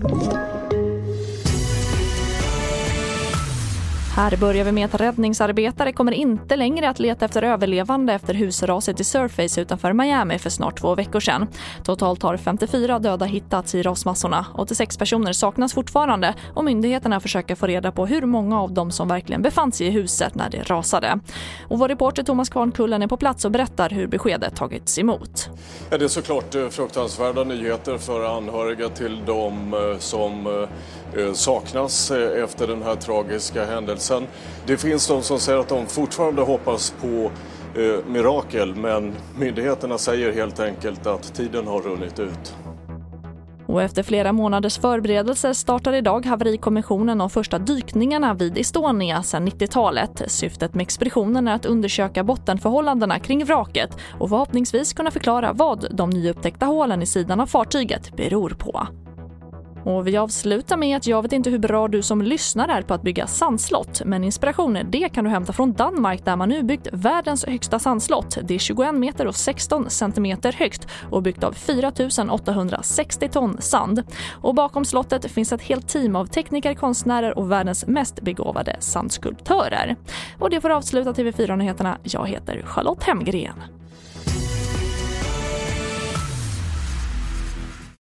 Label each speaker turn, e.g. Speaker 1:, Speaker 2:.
Speaker 1: Thank you. Här börjar vi med att räddningsarbetare kommer inte längre att leta efter överlevande efter husraset i Surface utanför Miami för snart två veckor sedan. Totalt har 54 döda hittats i rasmassorna. 86 personer saknas fortfarande och myndigheterna försöker få reda på hur många av dem som verkligen befann sig i huset när det rasade. Och vår reporter Thomas Kvarnkullen är på plats och berättar hur beskedet tagits emot.
Speaker 2: Ja, det är såklart eh, fruktansvärda nyheter för anhöriga till de eh, som eh, saknas efter den här tragiska händelsen Sen, Det finns de som säger att de fortfarande hoppas på eh, mirakel men myndigheterna säger helt enkelt att tiden har runnit ut.
Speaker 1: Och efter flera månaders förberedelser startar idag haverikommissionen de första dykningarna vid Estonia sedan 90-talet. Syftet med expeditionen är att undersöka bottenförhållandena kring vraket och förhoppningsvis kunna förklara vad de nyupptäckta hålen i sidan av fartyget beror på. Och vi avslutar med att jag vet inte hur bra du som lyssnar är på att bygga sandslott, men inspirationen det kan du hämta från Danmark där man nu byggt världens högsta sandslott. Det är 21 meter och 16 centimeter högt och byggt av 4 860 ton sand. Och bakom slottet finns ett helt team av tekniker, konstnärer och världens mest begåvade sandskulptörer. Och det får avsluta TV4-nyheterna. Jag heter Charlotte Hemgren.